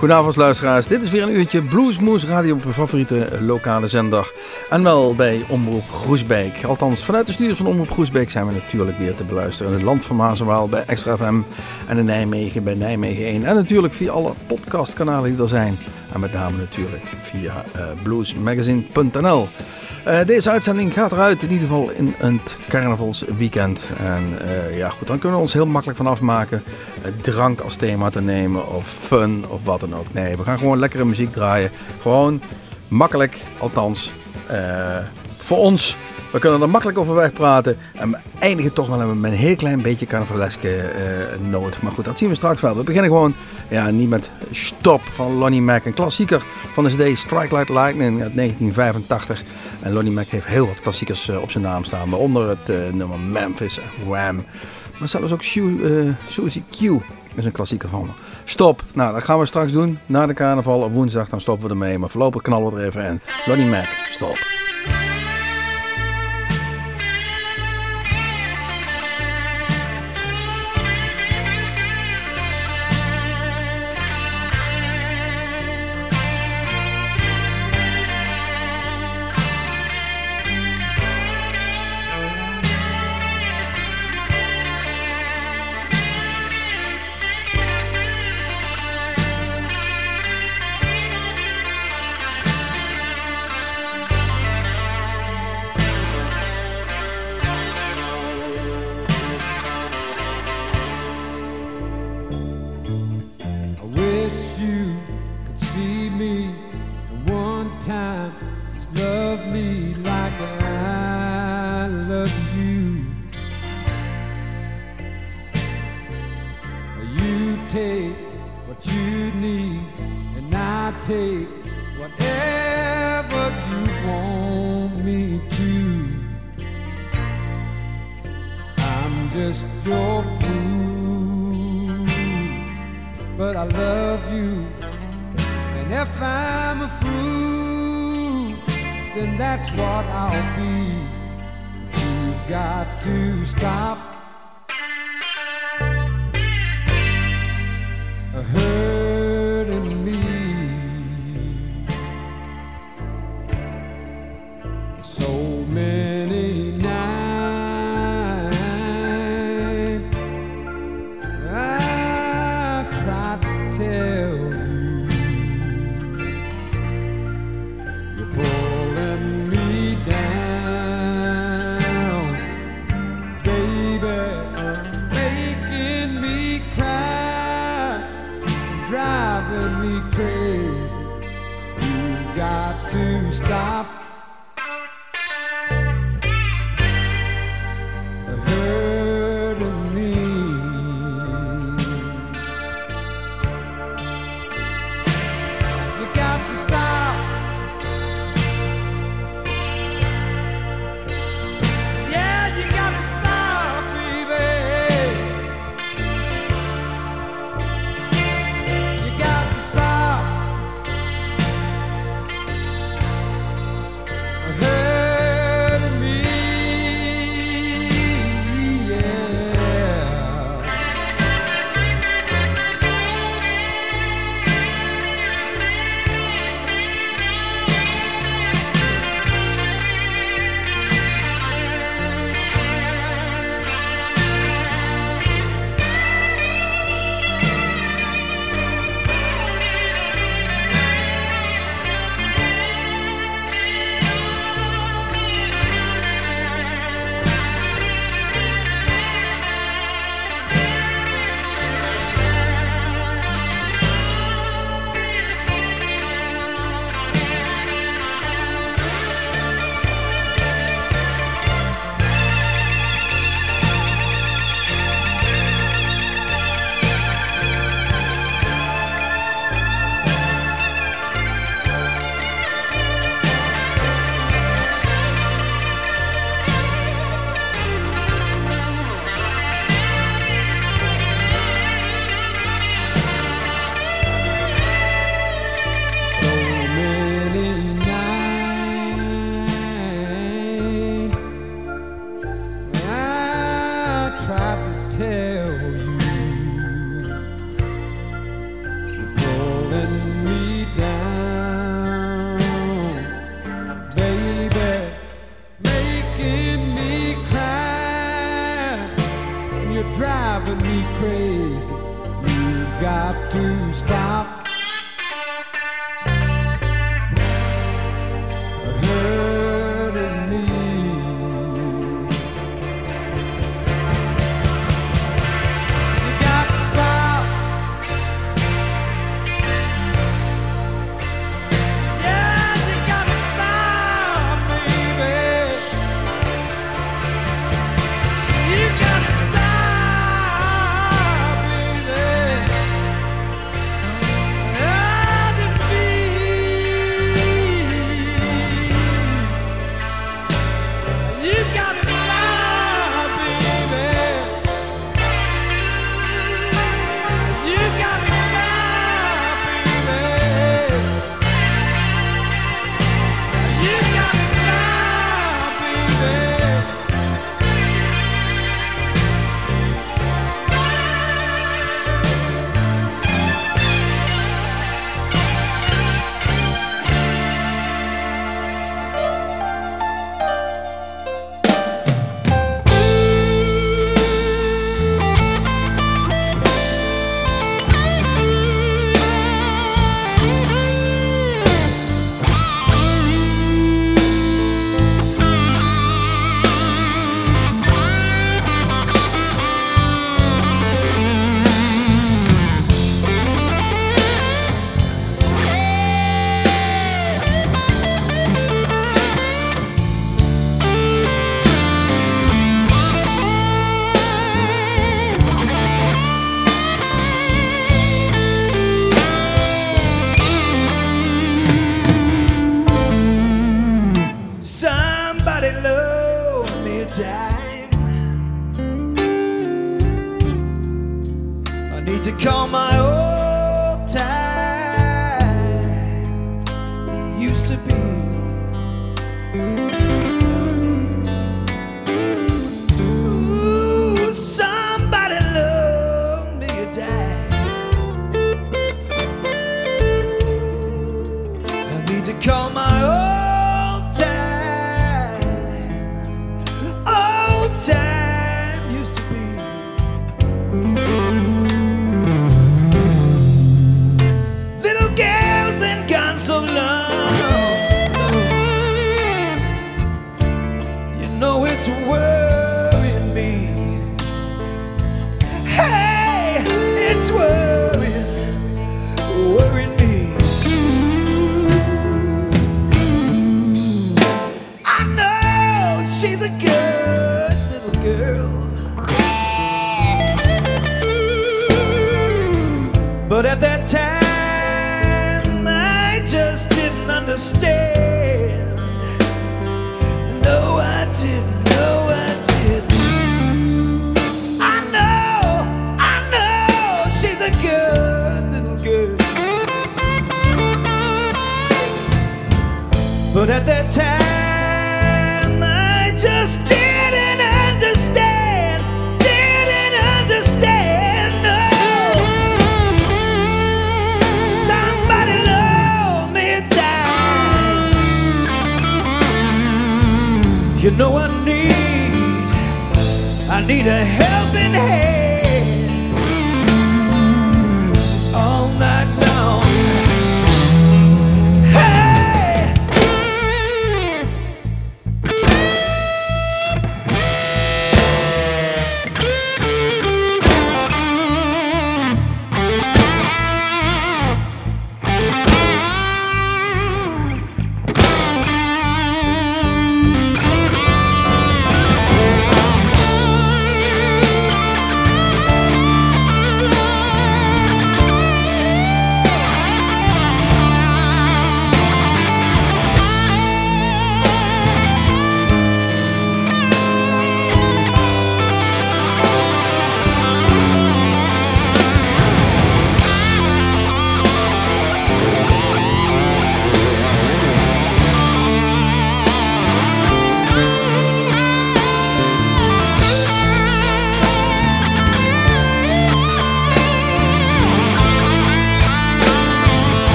Goedenavond luisteraars, dit is weer een uurtje Bluesmoes Radio op uw favoriete lokale zender. En wel bij Omroep Groesbeek. Althans, vanuit de studios van Omroep Groesbeek zijn we natuurlijk weer te beluisteren. In het land van Mazenwaal bij Extra FM en in Nijmegen bij Nijmegen 1. En natuurlijk via alle podcastkanalen die er zijn. En met name natuurlijk via uh, bluesmagazine.nl. Uh, deze uitzending gaat eruit, in ieder geval in het carnavalsweekend. En uh, ja, goed, dan kunnen we ons heel makkelijk van afmaken. Uh, drank als thema te nemen, of fun, of wat dan ook. Nee, we gaan gewoon lekkere muziek draaien. Gewoon makkelijk, althans, voor ons. We kunnen er makkelijk over wegpraten. En we eindigen toch wel met een heel klein beetje carnavaleske noot. Maar goed, dat zien we straks wel. We beginnen gewoon ja, niet met Stop van Lonnie Mac. Een klassieker van de CD Strike Light Lightning uit 1985. En Lonnie Mac heeft heel wat klassiekers uh, op zijn naam staan. Waaronder het uh, nummer Memphis en Wham. Maar zelfs ook uh, Suzy Q is een klassieker van me. Stop. Nou, dat gaan we straks doen. Na de carnaval op woensdag, dan stoppen we ermee. Maar voorlopig knallen we er even in. Lonnie Mac, stop. miss you. that's what I'll be. But you've got to stop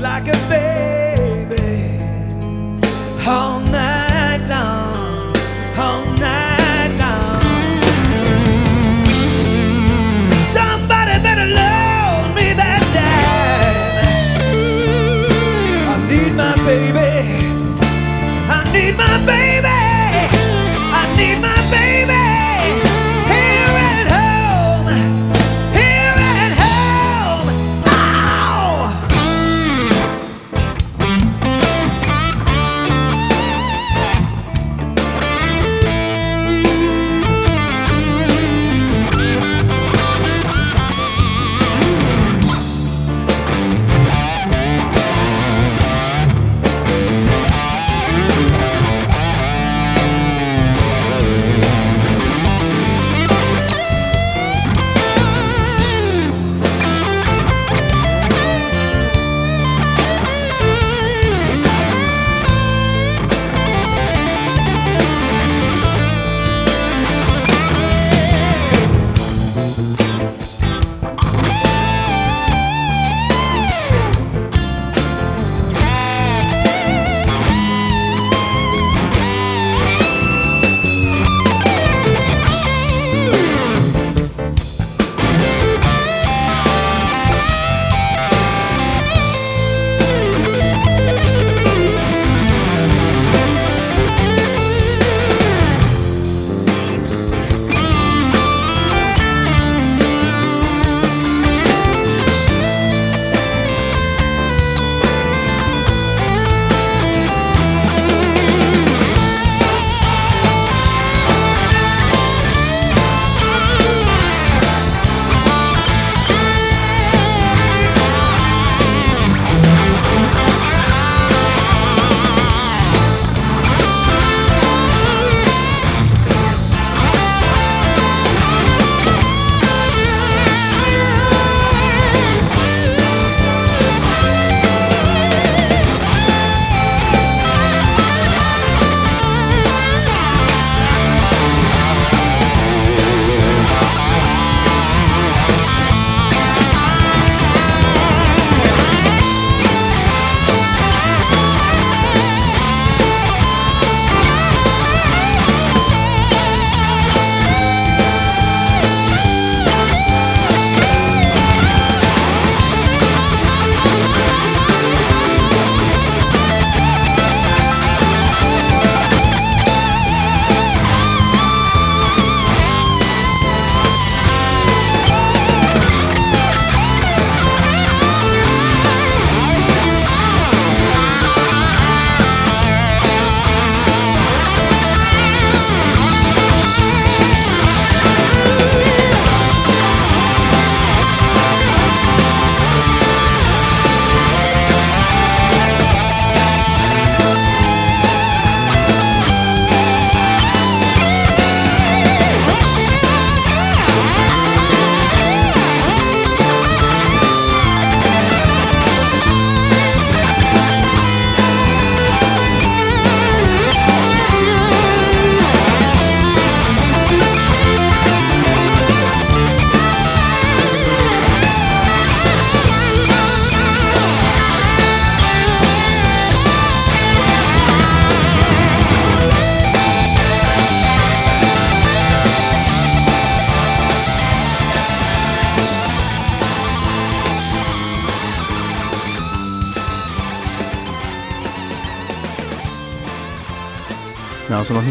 like a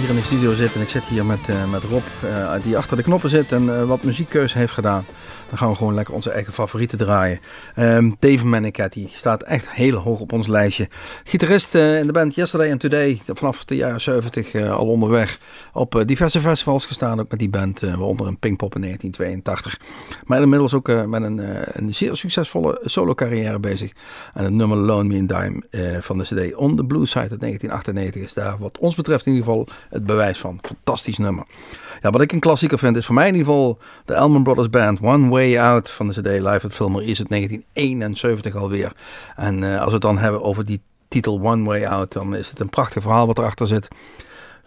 in de studio zitten en ik zit hier met, uh, met Rob, uh, die achter de knoppen zit en uh, wat muziekkeuze heeft gedaan, dan gaan we gewoon lekker onze eigen favorieten draaien. Um, Dave Manicetti staat echt heel hoog op ons lijstje. Gitarist in de band Yesterday and Today, vanaf de jaren 70 al onderweg. Op diverse festivals gestaan, ook met die band, waaronder een Pinkpop in 1982. Maar inmiddels ook met een, een zeer succesvolle solo carrière bezig. En het nummer Loan Me a Dime van de CD On the Blue Side uit 1998 is daar wat ons betreft in ieder geval het bewijs van. Fantastisch nummer. Ja, wat ik een klassieker vind is voor mij in ieder geval de Elman Brothers Band One Way Out van de CD Live at Filmer is het 1971 alweer. En uh, als we het dan hebben over die titel One Way Out, dan is het een prachtig verhaal wat erachter zit.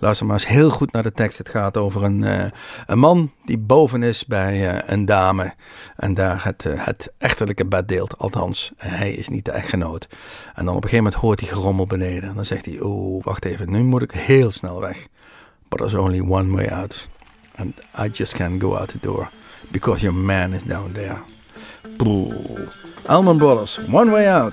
Luister maar eens heel goed naar de tekst. Het gaat over een, uh, een man die boven is bij uh, een dame. En daar het, uh, het echterlijke bed deelt. Althans, hij is niet de echtgenoot. En dan op een gegeven moment hoort hij gerommel beneden. En dan zegt hij, oh, wacht even, nu moet ik heel snel weg. But there's only one way out. And I just can't go out the door. Because your man is down there. Boe. Allman Brothers, One Way Out.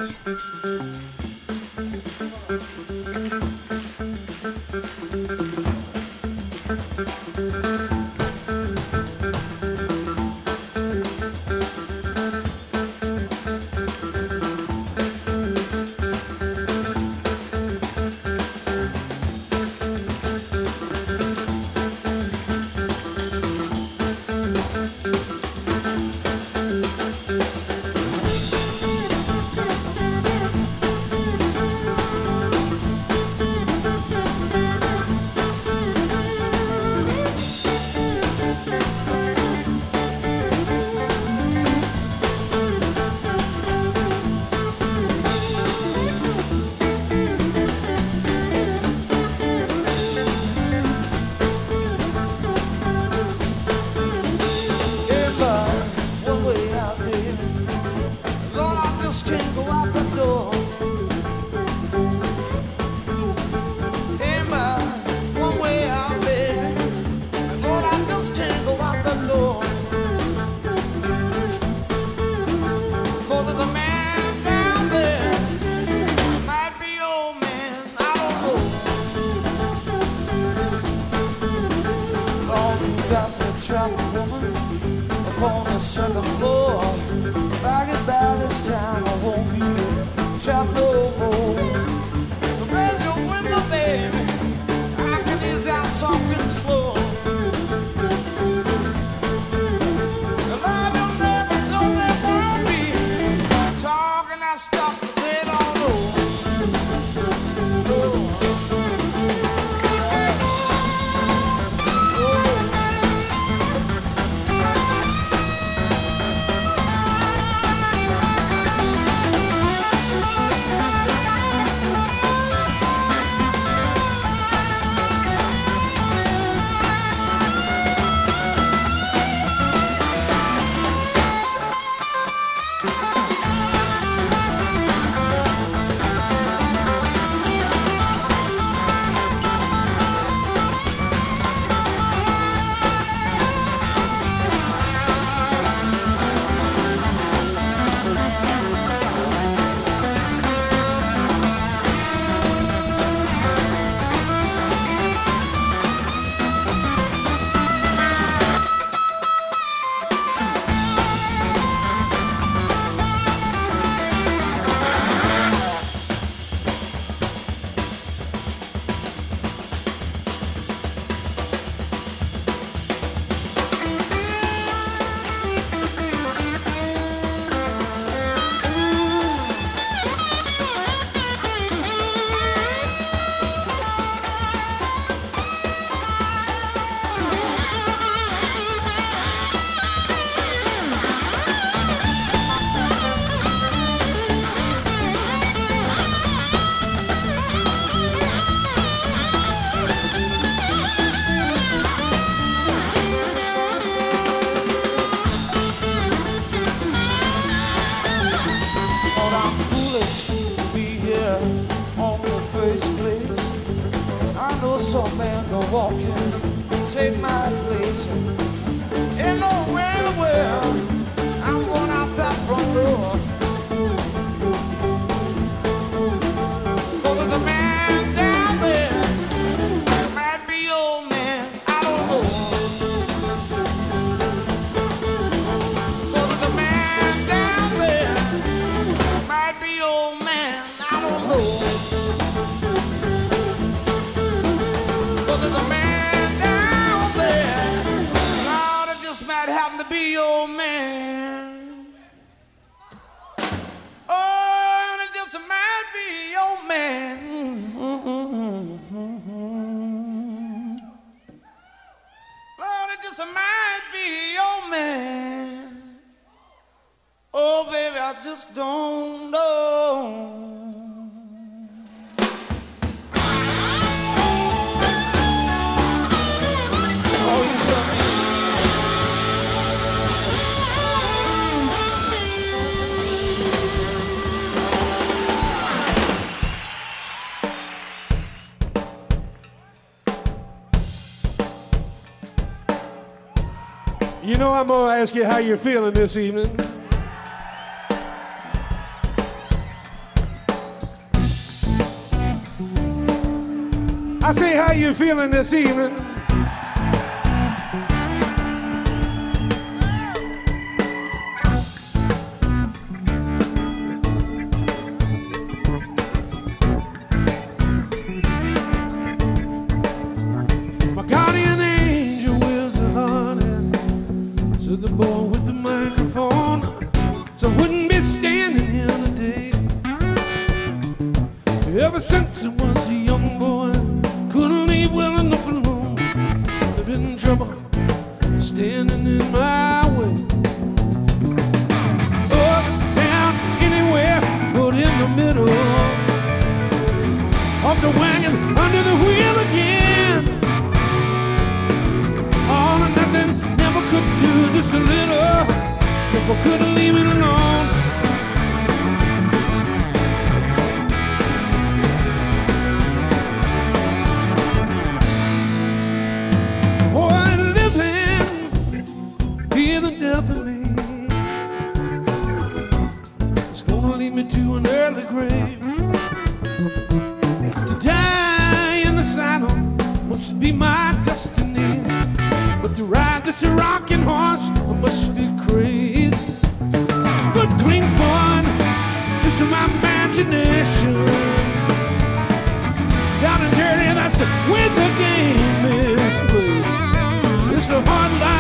ask you how you're feeling this evening? I say, how you feeling this evening? me to an early grave. To die in the saddle must be my destiny. But to ride this rocking horse, I must be crazy. But green fun, just my imagination. Down and dirty, that's where the game is played. It's a hard life.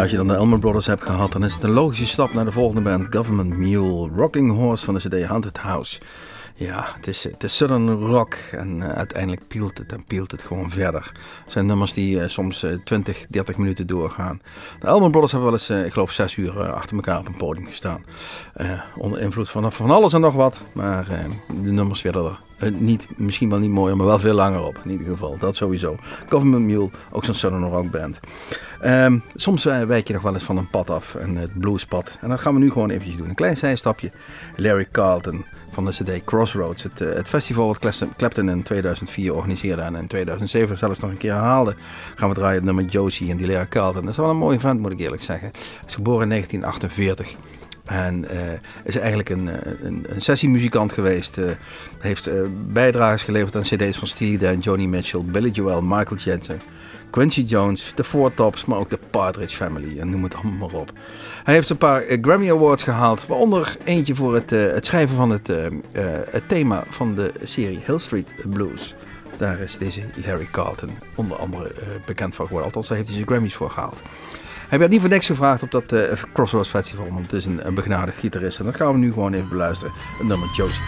Als je dan de Elmer Brothers hebt gehad, dan is het een logische stap naar de volgende band, Government Mule, Rocking Horse van de CD Haunted House. Ja, het is, het is Southern rock en uh, uiteindelijk pielt het en pielt het gewoon verder. Het zijn nummers die uh, soms uh, 20, 30 minuten doorgaan. De Elmer Brothers hebben wel eens, ik geloof, 6 uur achter elkaar op een podium gestaan. onder invloed van, van alles en nog wat, maar de nummers werden er niet, misschien wel niet mooier, maar wel veel langer op. In ieder geval, dat sowieso. Government Mule, ook zo'n Southern rock band. Um, soms wijk je nog wel eens van een pad af, en het bluespad. En dat gaan we nu gewoon eventjes doen. Een klein zijstapje. Larry Carlton van de CD Crossroads. Het, het festival wat Clapton in 2004 organiseerde en in 2007 zelfs nog een keer herhaalde. Gaan we draaien het nummer Josie en die Larry Carlton. Dat is wel een mooi event, moet ik eerlijk zeggen. Hij is geboren in 1948. En uh, is eigenlijk een, een, een sessiemuzikant geweest. Uh, heeft uh, bijdrages geleverd aan cd's van Steely Dan, Joni Mitchell, Billy Joel, Michael Jackson, Quincy Jones, de Four Tops, maar ook de Partridge Family. En noem het allemaal maar op. Hij heeft een paar Grammy Awards gehaald. Waaronder eentje voor het, het schrijven van het, het thema van de serie Hill Street Blues. Daar is deze Larry Carlton onder andere bekend van geworden. Althans, daar heeft hij zijn Grammys voor gehaald. Hij werd niet voor niks gevraagd op dat uh, Crossroads Festival, want het is een, een begnadigd gitarist. En dat gaan we nu gewoon even beluisteren. Het nummer Josie.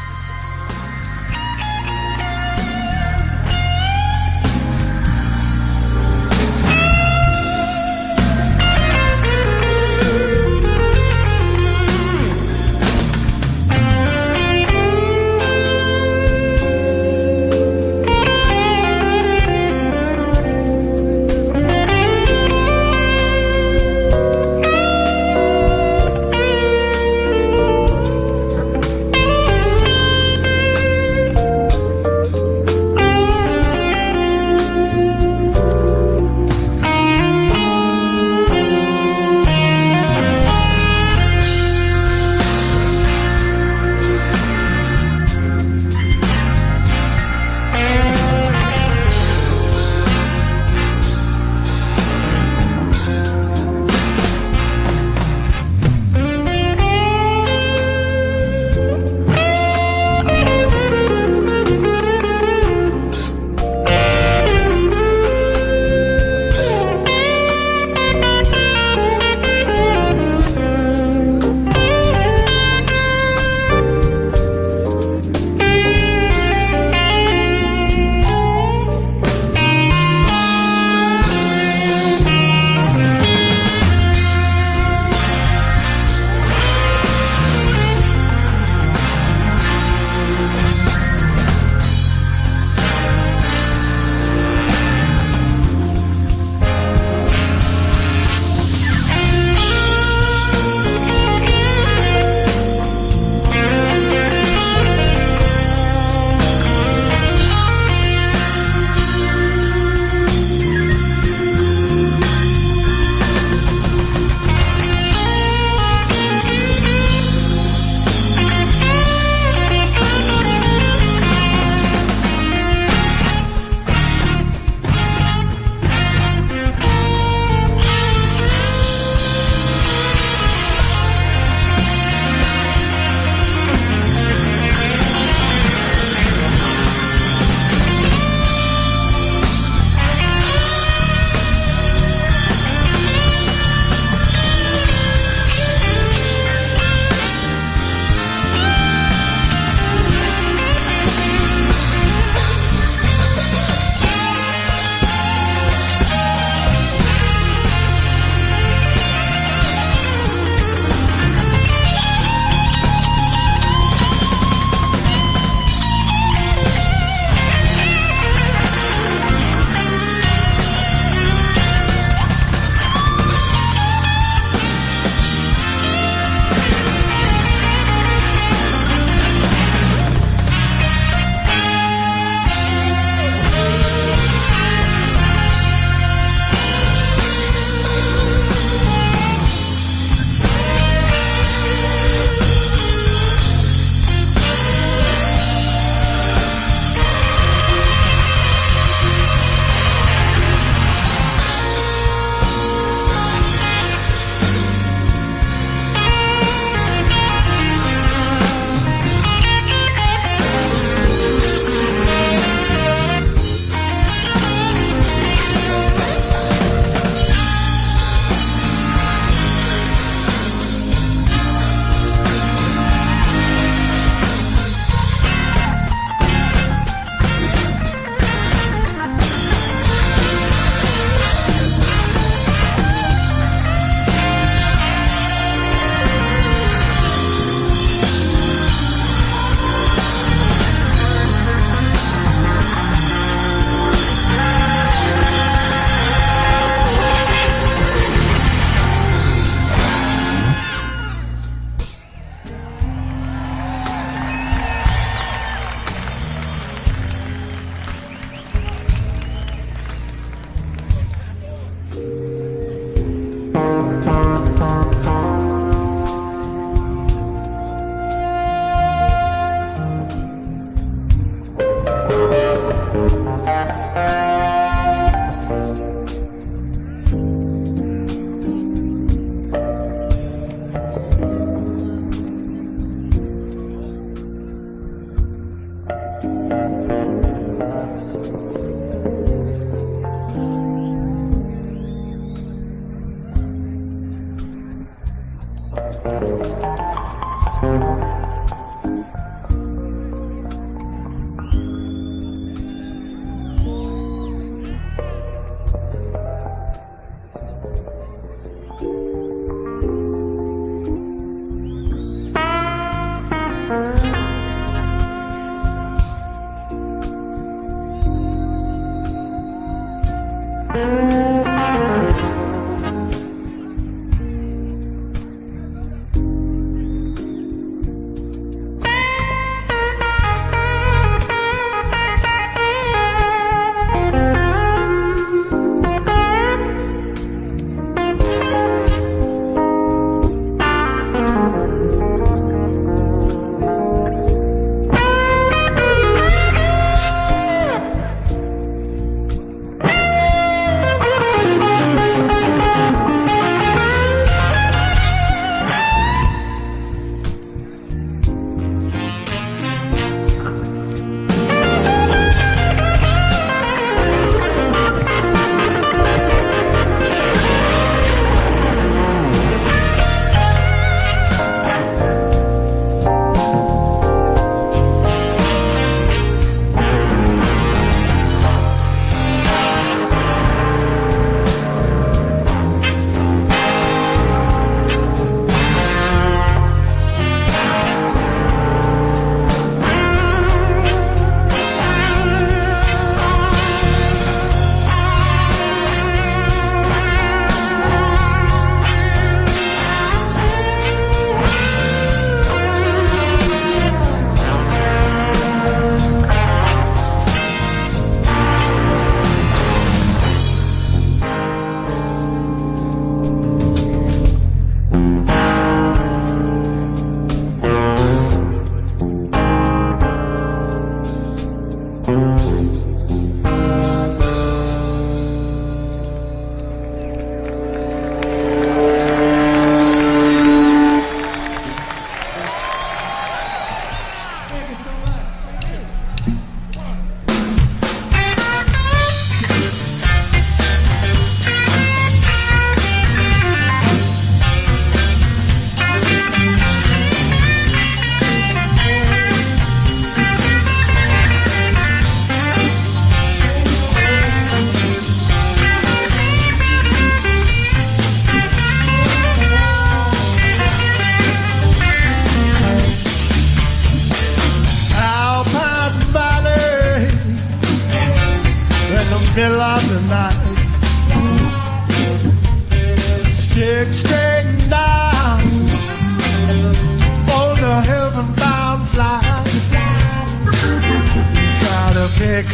chick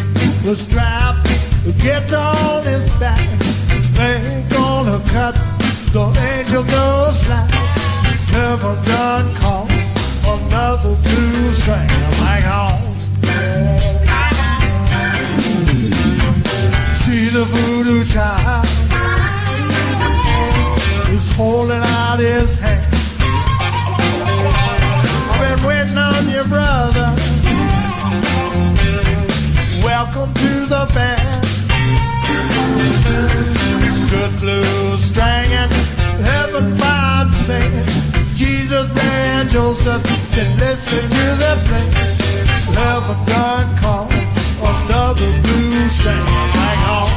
was strapped, get on his back. They gonna cut the angel goes slack. Never done caught another blue string like on. See the voodoo child. welcome to the band. Good blues stringing, heaven find singing. Jesus, Mary, and Joseph, been listen to the thing. Love a gun call, another blues string. Hang on.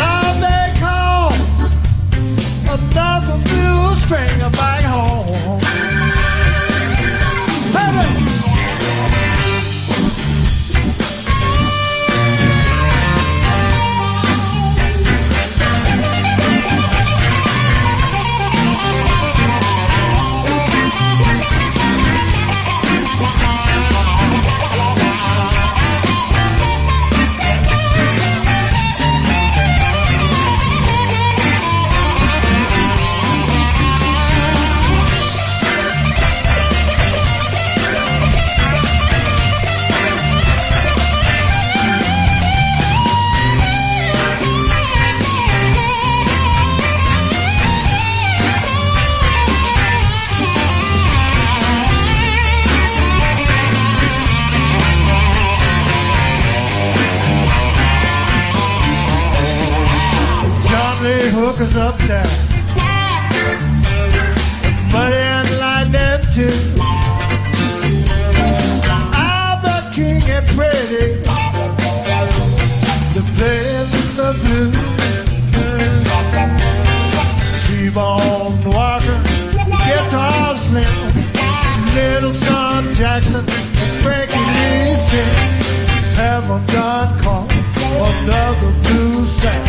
Love they call, another blues string. back home. they hook us up there, Money and lightning too. I'm a king and pretty. The players in the blue. T-Bone Walker, guitar slim, little son Jackson, Frankie Lee have a gone call another blue stack.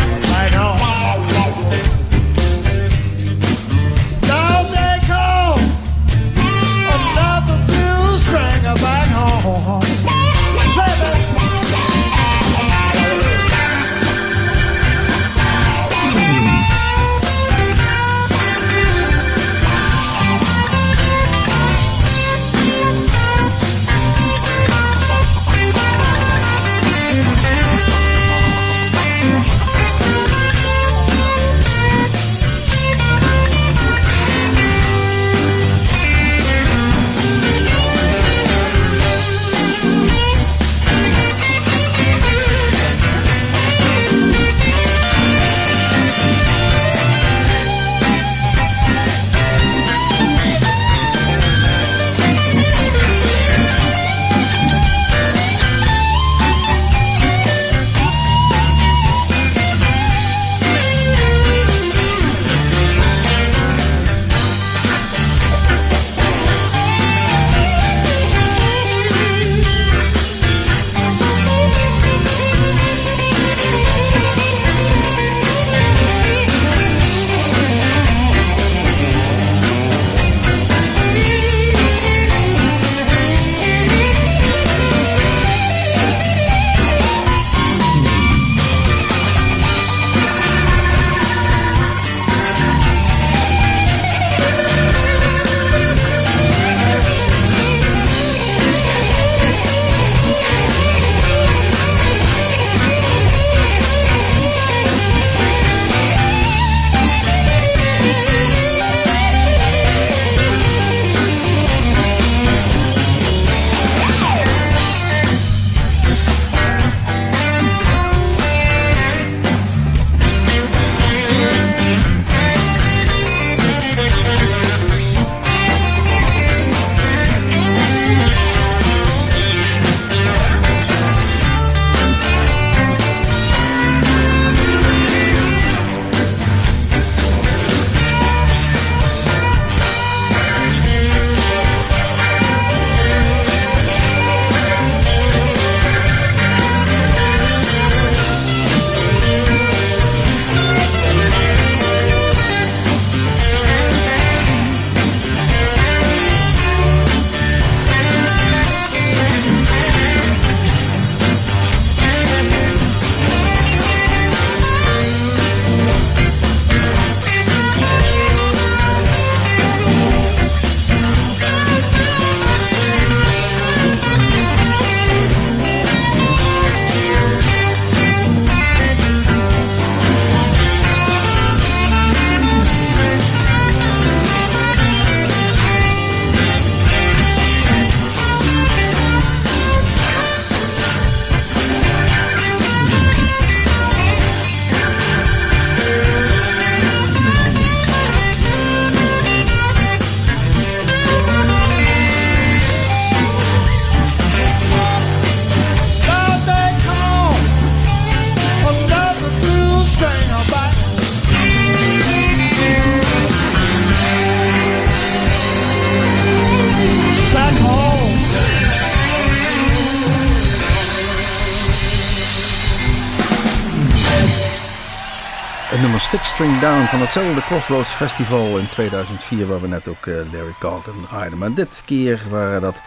Six String Down van hetzelfde Crossroads Festival in 2004, waar we net ook uh, Larry Carlton draaiden. Maar dit keer waren dat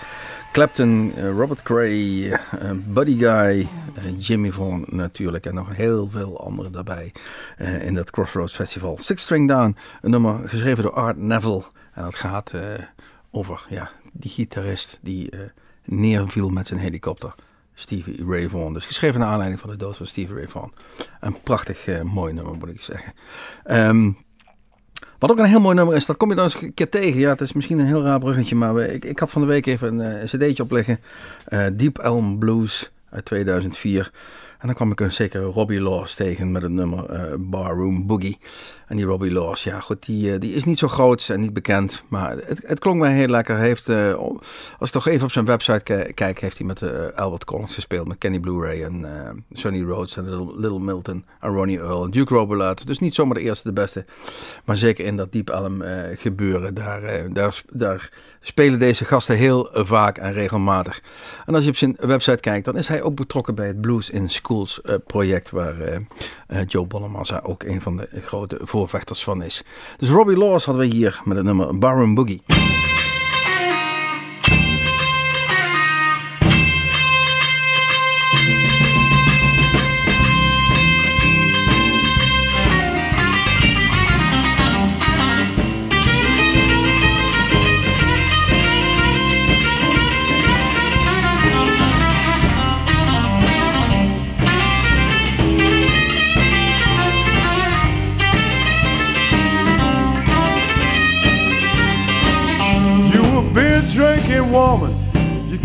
Clapton, uh, Robert Cray, uh, Buddy Guy, Jimmy Vaughan natuurlijk en nog heel veel anderen daarbij in dat Crossroads Festival. Six String Down, een nummer geschreven door Art Neville. En dat gaat over ja, die gitarist die neerviel met zijn helikopter. Stevie Ray Vaughan. Dus geschreven naar aanleiding van de dood van Stevie Ray Vaughan. Een prachtig uh, mooi nummer moet ik zeggen. Um, wat ook een heel mooi nummer is, dat kom je dan eens een keer tegen. Ja, het is misschien een heel raar bruggetje, maar ik, ik had van de week even een uh, cd'tje opleggen. Uh, Deep Elm Blues uit 2004. En dan kwam ik een zekere Robbie Laws tegen met het nummer uh, Barroom Boogie. En die Robbie Laws, ja goed, die, uh, die is niet zo groot en niet bekend. Maar het, het klonk mij heel lekker. Heeft, uh, als ik toch even op zijn website kijk, heeft hij met Albert Collins gespeeld. Met Kenny Blu-ray en Sonny Rhodes en Little, Milton en Ronnie Earl en Duke Robert. Dus niet zomaar de eerste, de beste. Maar zeker in dat Deep Elm gebeuren, daar, daar, daar spelen deze gasten heel vaak en regelmatig. En als je op zijn website kijkt, dan is hij ook betrokken bij het Blues in Uh, project, waar uh, uh, Joe Bonamassa ook een van de grote voorvechters van is. Dus Robbie Laws hadden we hier met het nummer Baron Boogie.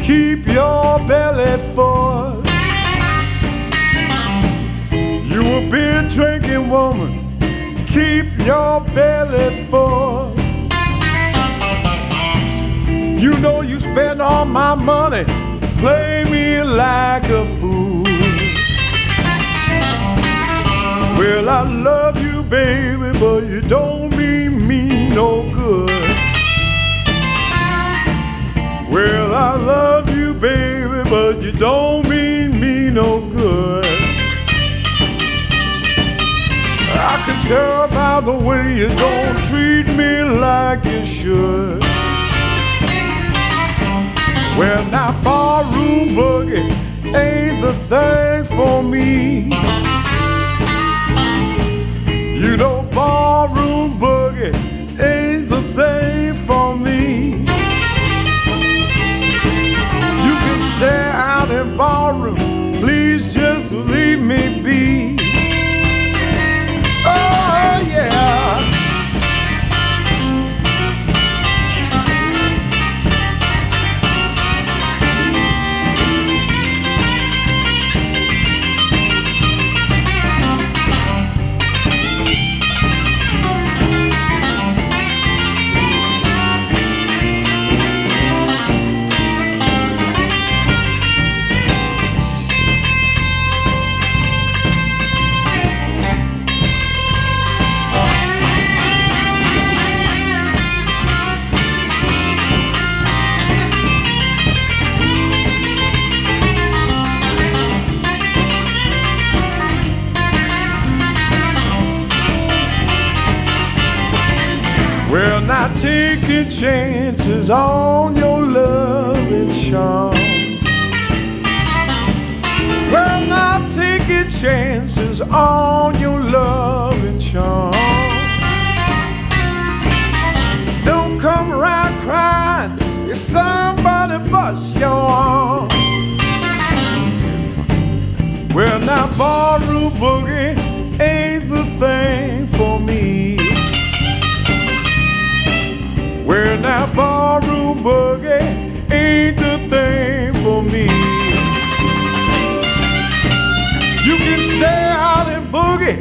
Keep your belly full. You a beer drinking woman, keep your belly full. You know you spend all my money, play me like a fool. Well, I love you, baby, but you don't mean me no good. Well, I love you, baby, but you don't mean me no good. I can tell by the way you don't treat me like you should. Well, now barroom boogie ain't the thing for me. Taking chances on your love and charm. Well, not taking chances on your love and charm. Don't come around crying if somebody busts your arm. Well, now, barroom boogie ain't the thing barroom boogie ain't the thing for me. You can stay out and boogie,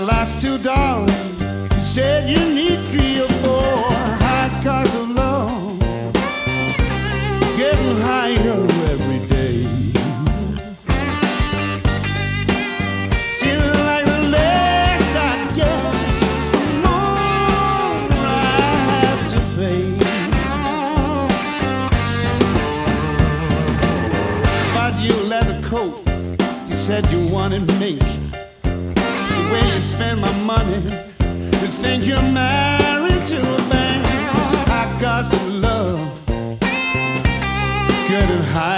my last two dollars. You said you need. high.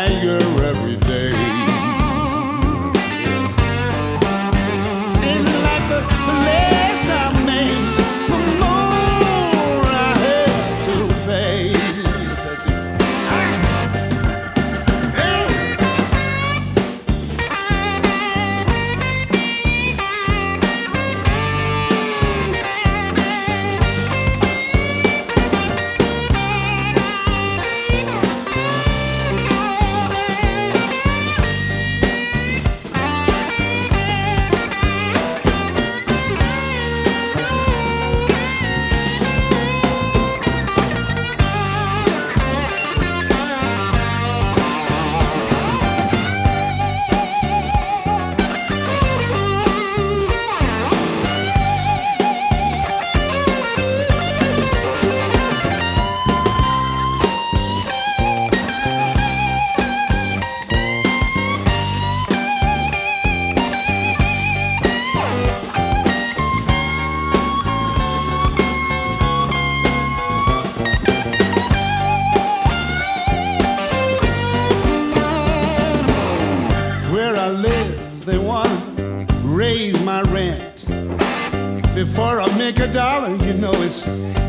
before I make a dollar, you know it's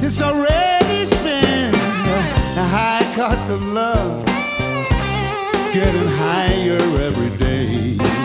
it's already spent. The high cost of love getting higher every day.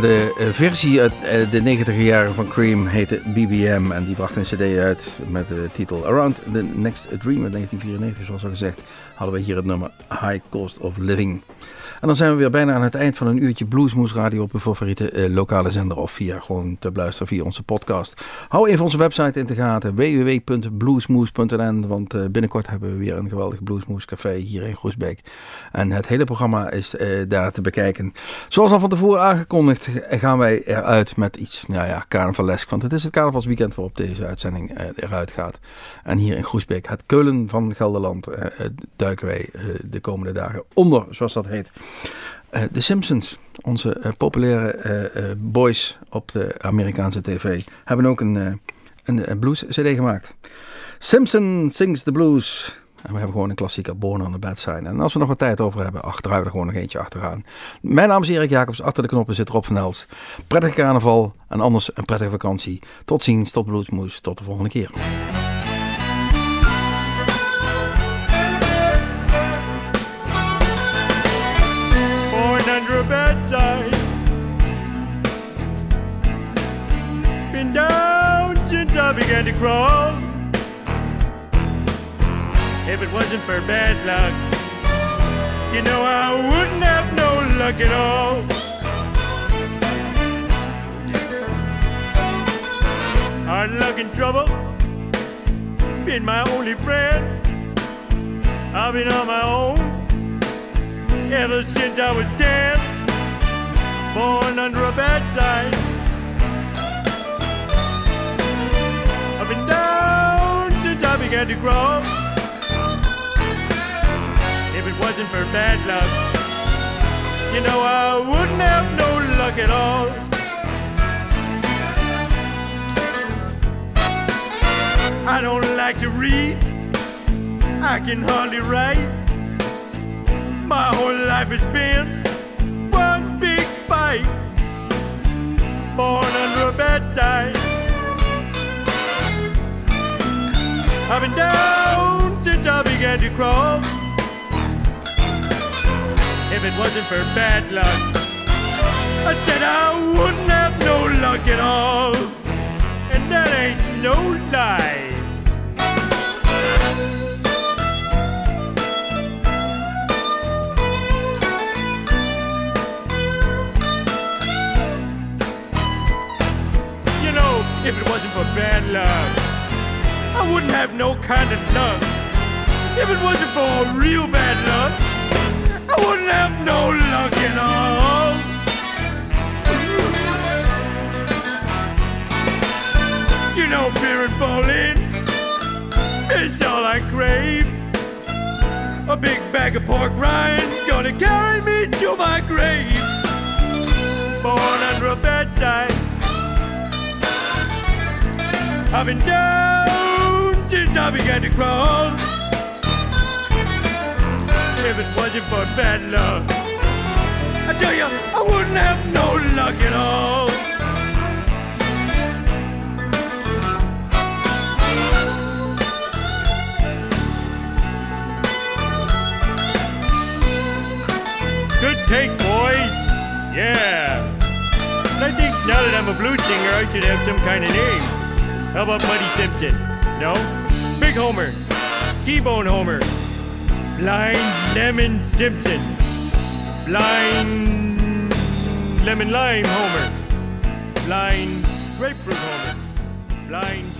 De uh, versie uit uh, de 90 jaren van Cream heette BBM en die bracht een cd uit met de titel Around the Next Dream in 1994, zoals al gezegd, hadden we hier het nummer High Cost of Living. En dan zijn we weer bijna aan het eind van een uurtje Bluesmoes Radio op uw favoriete eh, lokale zender of via gewoon te beluisteren via onze podcast. Hou even onze website in de gaten www.bluesmoes.nl want eh, binnenkort hebben we weer een geweldig Bluesmoes café hier in Groesbeek. En het hele programma is eh, daar te bekijken. Zoals al van tevoren aangekondigd gaan wij eruit met iets, nou ja, carnavalesk. Want het is het carnavalsweekend waarop deze uitzending eruit gaat. En hier in Groesbeek, het Keulen van Gelderland, duiken wij de komende dagen onder, zoals dat heet. Uh, The Simpsons, onze uh, populaire uh, boys op de Amerikaanse tv, hebben ook een, een blues-cd gemaakt. Simpson Sings the Blues. En we hebben gewoon een klassieke Born on the Bad Side. En als we nog wat tijd over hebben, achteruit er gewoon nog eentje achteraan. Mijn naam is Erik Jacobs, achter de knoppen zit Rob van Elst. Prettige carnaval en anders een prettige vakantie. Tot ziens, tot Bluesmoes, tot de volgende keer. Began to crawl. If it wasn't for bad luck, you know I wouldn't have no luck at all. Hard luck and trouble been my only friend. I've been on my own ever since I was ten, born under a bad sign. Began to grow. If it wasn't for bad luck, you know I wouldn't have no luck at all. I don't like to read, I can hardly write. My whole life has been one big fight. Born under a bad sign. I've been down since I began to crawl. If it wasn't for bad luck, I said I wouldn't have no luck at all. And that ain't no lie. You know, if it wasn't for bad luck. I wouldn't have no kind of luck. If it wasn't for real bad luck, I wouldn't have no luck at all. You know, beer and bowling is all I crave. A big bag of pork rinds gonna carry me to my grave. Born under a bad time I've been down since I began to crawl. If it wasn't for bad luck, I tell you, I wouldn't have no luck at all. Good take, boys. Yeah. I think now that I'm a blues singer, I should have some kind of name. How about Muddy Simpson? No? Big Homer. T-Bone Homer. Blind Lemon Simpson. Blind Lemon Lime Homer. Blind Grapefruit Homer. Blind